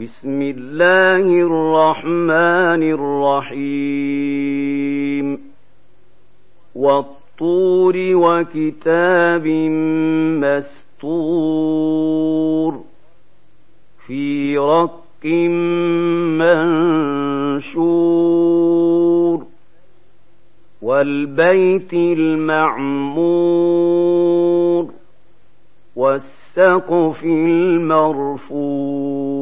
بسم الله الرحمن الرحيم. والطور وكتاب مستور في رق منشور والبيت المعمور والسقف المرفوع.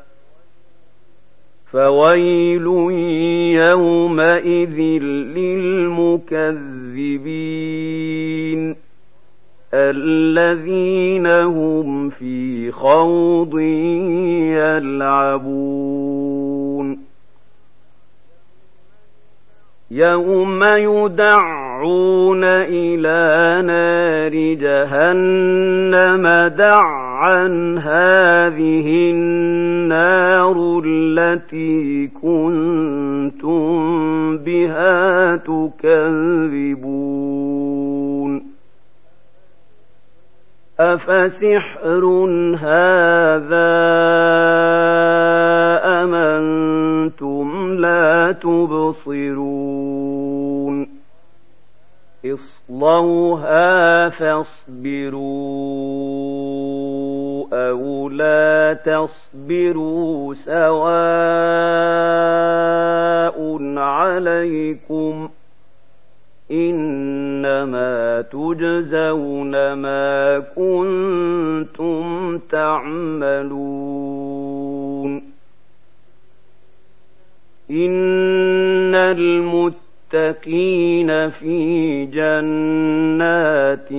فويل يومئذ للمكذبين الذين هم في خوض يلعبون يوم يدعون إلى نار جهنم دعا هذه النار التي كنتم بها تكذبون. أفسحر هذا أم أنتم لا تبصرون؟ اصلوها فاصبروا. تصبروا سواء عليكم ۖ إنما تجزون ما كنتم تعملون إن المتقين في جنات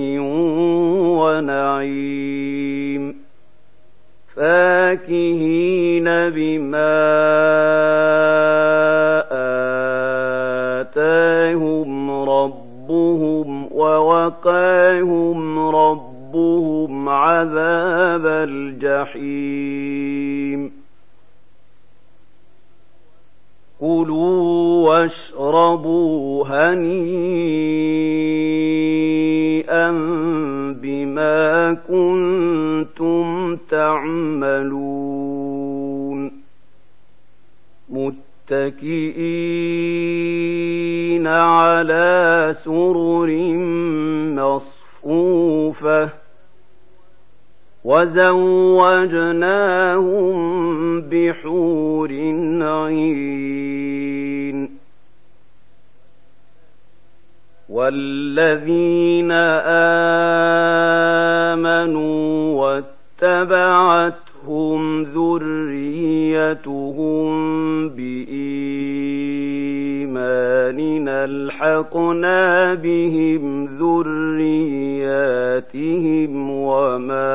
بما آتاهم ربهم ووقاهم ربهم عذاب الجحيم. كلوا واشربوا هنيئا بما كنتم تعملون. متكئين على سرر مصفوفة وزوجناهم بحور عين والذين آمنوا واتبعتهم ذريتهم بإيمان ألحقنا بهم ذرياتهم وما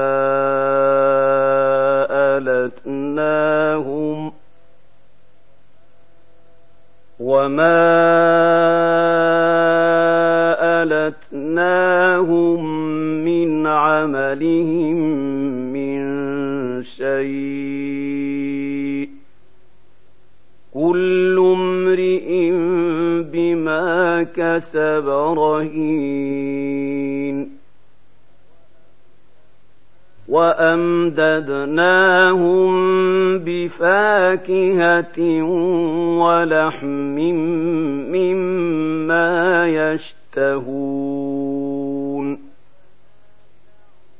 ألتناهم وما ألتناهم من عملهم وأمددناهم بفاكهة ولحم مما يشتهون.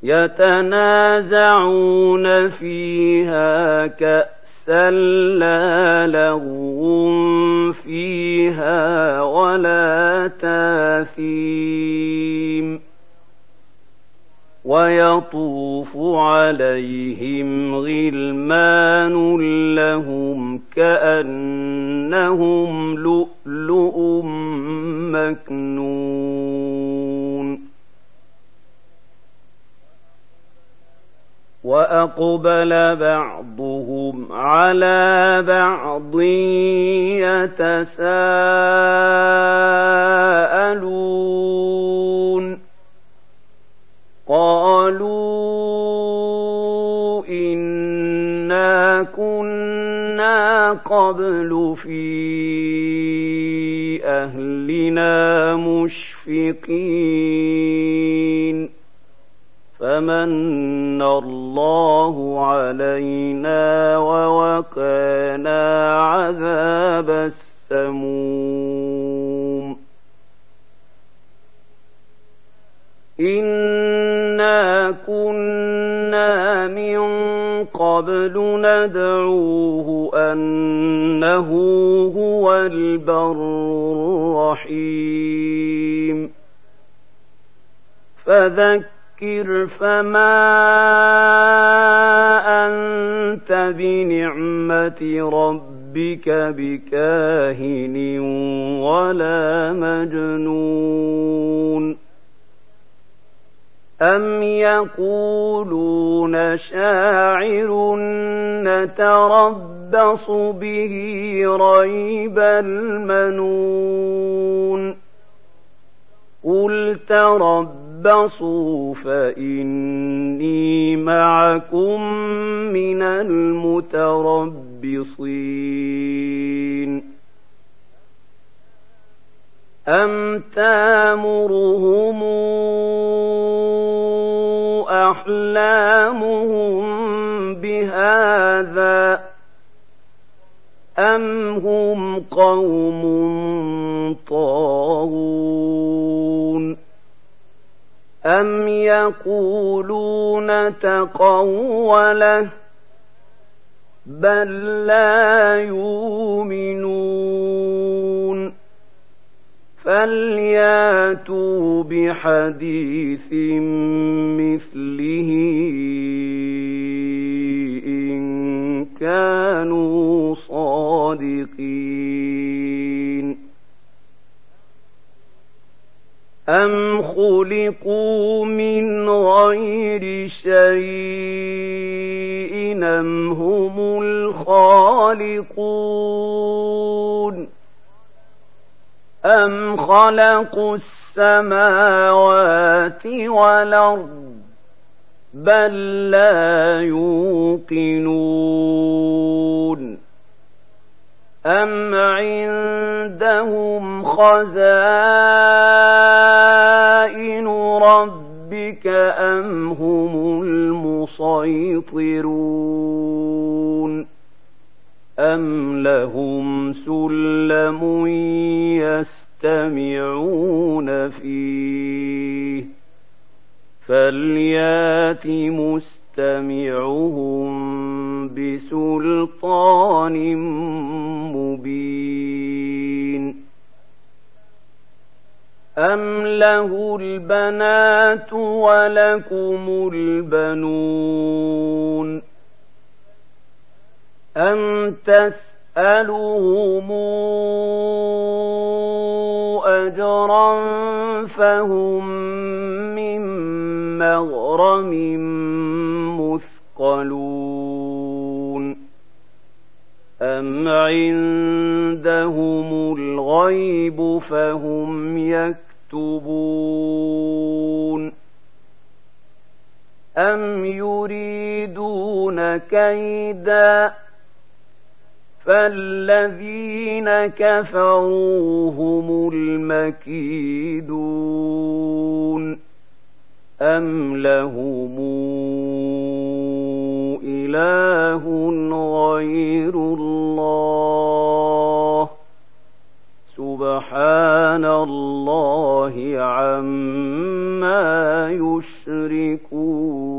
يتنازعون فيها كأسا لا لغو فيها ولا تاثيم ويطوف عليهم غلمان لهم كأنهم لؤلؤ مكنون. فأقبل بعضهم على بعض يتساءلون. قالوا إنا كنا قبل في أهلنا مشفقين فمن الله علينا ووقانا عذاب السموم كنا من قبل ندعوه أنه هو البر الرحيم. فذكر فما أنت بنعمة ربك بكاهن ولا مجنون. أم يقولون شاعر نتربص به ريب المنون قل تربص تربصوا فإني معكم من المتربصين أم تامرهم أحلامهم بهذا أم هم قوم طاغون أم يقولون تقوله بل لا يؤمنون فلياتوا بحديث مثله إن كانوا صادقين أم خلقوا من غير شيء أم هم الخالقون أم خلقوا السماوات والأرض بل لا يوقنون أم عندهم خزائن ربك أم هم المسيطرون أم لهم سلم يستمعون فيه فليات مستمعهم بسلطان مبين أم له البنات ولكم البنون أم تسألهم أجرا فهم من مغرم مثقلون أم عندهم الغيب فهم يكتبون أم يريدون كيداً فالذين كفروا هم المكيدون أم لهم إله غير الله؟ سبحان الله عما يشركون.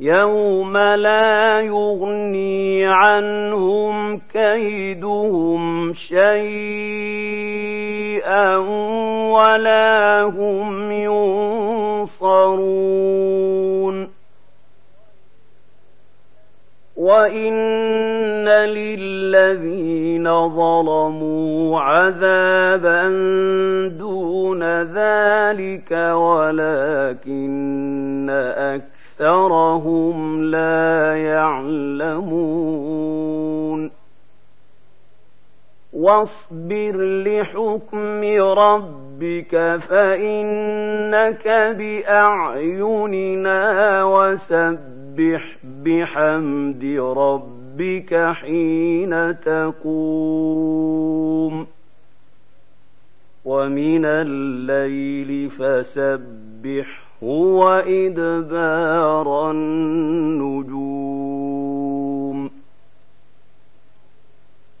يوم لا يغني عنهم كيدهم شيئا ولا هم ينصرون وان للذين ظلموا عذابا دون ذلك ولكن اكثرهم لا يعلمون. واصبر لحكم ربك فإنك بأعيننا وسبح فسبح بحمد ربك حين تقوم. ومن الليل هو إدبار النجوم.